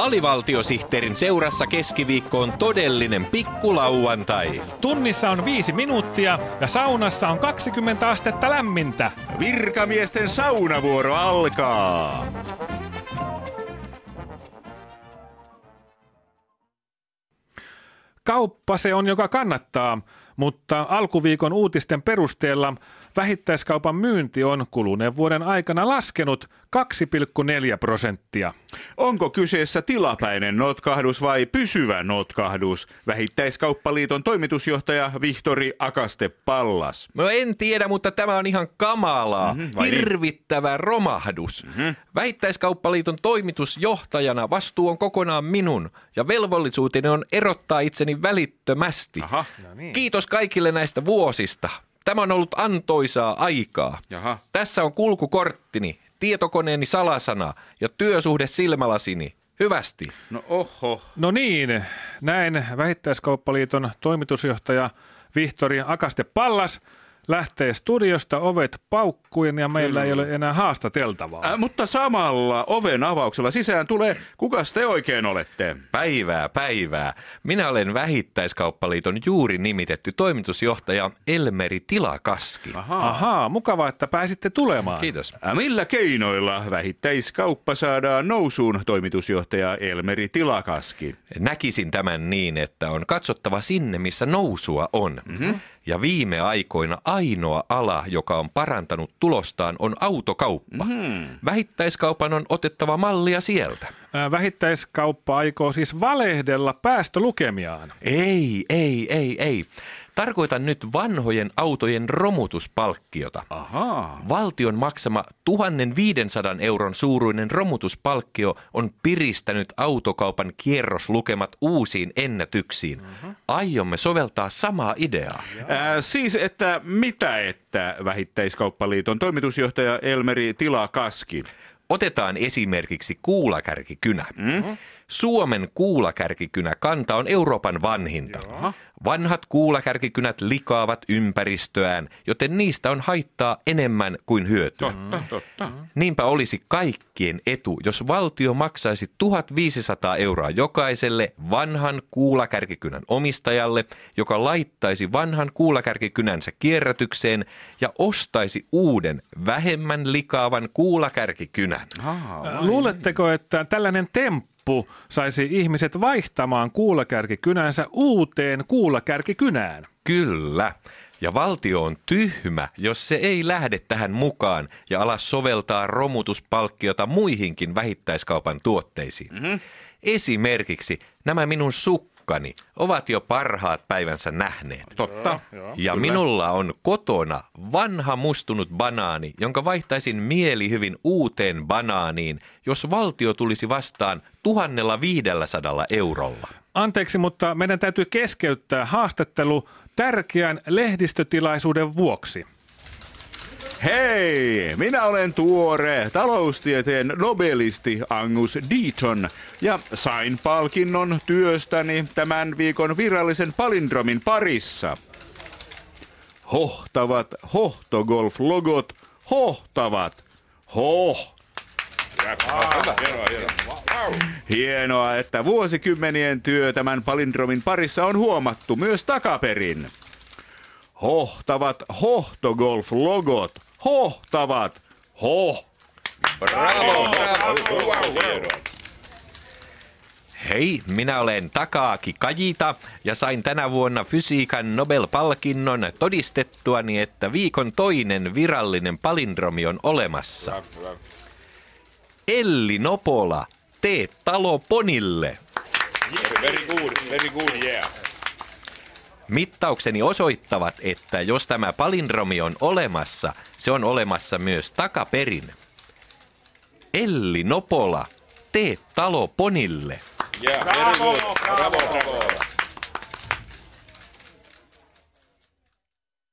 Alivaltiosihteerin seurassa keskiviikko on todellinen pikkulauantai. Tunnissa on viisi minuuttia ja saunassa on 20 astetta lämmintä. Virkamiesten saunavuoro alkaa. Kauppa se on, joka kannattaa, mutta alkuviikon uutisten perusteella vähittäiskaupan myynti on kuluneen vuoden aikana laskenut 2,4 prosenttia. Onko kyseessä tilapäinen notkahdus vai pysyvä notkahdus? Vähittäiskauppaliiton toimitusjohtaja Vihtori Akaste Pallas. No en tiedä, mutta tämä on ihan kamalaa. Mm-hmm, Hirvittävä romahdus. Mm-hmm. Vähittäiskauppaliiton toimitusjohtajana vastuu on kokonaan minun ja velvollisuuteni on erottaa itseni välittömästi. Aha. No niin. Kiitos kaikille näistä vuosista. Tämä on ollut antoisaa aikaa. Jaha. Tässä on kulkukorttini, tietokoneeni salasana ja työsuhde silmälasini. Hyvästi. No oho. No niin, näin Vähittäiskauppaliiton toimitusjohtaja Vihtori Akaste Pallas – lähtee studiosta ovet paukkujen ja meillä Kyllä. ei ole enää haastateltavaa. Äh, mutta samalla oven avauksella sisään tulee, kuka te oikein olette? Päivää, päivää. Minä olen Vähittäiskauppaliiton juuri nimitetty toimitusjohtaja Elmeri Tilakaski. Ahaa, Ahaa mukava, että pääsitte tulemaan. Kiitos. Äh, millä keinoilla vähittäiskauppa saadaan nousuun toimitusjohtaja Elmeri Tilakaski? Näkisin tämän niin, että on katsottava sinne, missä nousua on. Mm-hmm. Ja viime aikoina ainoa ala, joka on parantanut tulostaan, on autokauppa. Mm. Vähittäiskaupan on otettava mallia sieltä. Vähittäiskauppa aikoo siis valehdella päästölukemiaan. Ei, ei, ei, ei. Tarkoitan nyt vanhojen autojen romutuspalkkiota. Ahaa. Valtion maksama 1500 euron suuruinen romutuspalkkio on piristänyt autokaupan kierroslukemat uusiin ennätyksiin. Uh-huh. Aiomme soveltaa samaa ideaa. Ää, äh, siis, että mitä että Vähittäiskauppaliiton toimitusjohtaja Elmeri Tilakaski? Otetaan esimerkiksi kuulakärkikynä. Mm? Suomen kuulakärkikynä kanta on Euroopan vanhinta. Joo. Vanhat kuulakärkikynät likaavat ympäristöään, joten niistä on haittaa enemmän kuin hyötyä. Totta, totta. Niinpä olisi kaikkien etu, jos valtio maksaisi 1500 euroa jokaiselle vanhan kuulakärkikynän omistajalle, joka laittaisi vanhan kuulakärkikynänsä kierrätykseen ja ostaisi uuden, vähemmän likaavan kuulakärkikynän. Ah, Luuletteko, että tällainen temppu loppu saisi ihmiset vaihtamaan kuulakärkikynänsä uuteen kuulakärkikynään. Kyllä. Ja valtio on tyhmä, jos se ei lähde tähän mukaan ja ala soveltaa romutuspalkkiota muihinkin vähittäiskaupan tuotteisiin. Mm-hmm. Esimerkiksi nämä minun suk poikani ovat jo parhaat päivänsä nähneet. Totta. Ja minulla on kotona vanha mustunut banaani, jonka vaihtaisin mieli hyvin uuteen banaaniin, jos valtio tulisi vastaan 1500 eurolla. Anteeksi, mutta meidän täytyy keskeyttää haastattelu tärkeän lehdistötilaisuuden vuoksi. Hei, minä olen tuore taloustieteen nobelisti Angus Deaton ja sain palkinnon työstäni tämän viikon virallisen palindromin parissa. Hohtavat hohtogolf-logot, hohtavat, hoh. Hienoa, että vuosikymmenien työ tämän palindromin parissa on huomattu myös takaperin. Hohtavat hohtogolf-logot, hohtavat. Hoh. Bravo, bravo. Hei, minä olen Takaaki Kajita ja sain tänä vuonna fysiikan Nobel-palkinnon todistettuani, että viikon toinen virallinen palindromi on olemassa. Elli Nopola, tee talo ponille. Very good, very good, yeah. Mittaukseni osoittavat, että jos tämä palindromi on olemassa, se on olemassa myös takaperin. Elli Nopola, tee talo ponille. Yeah, very good. Bravo, bravo.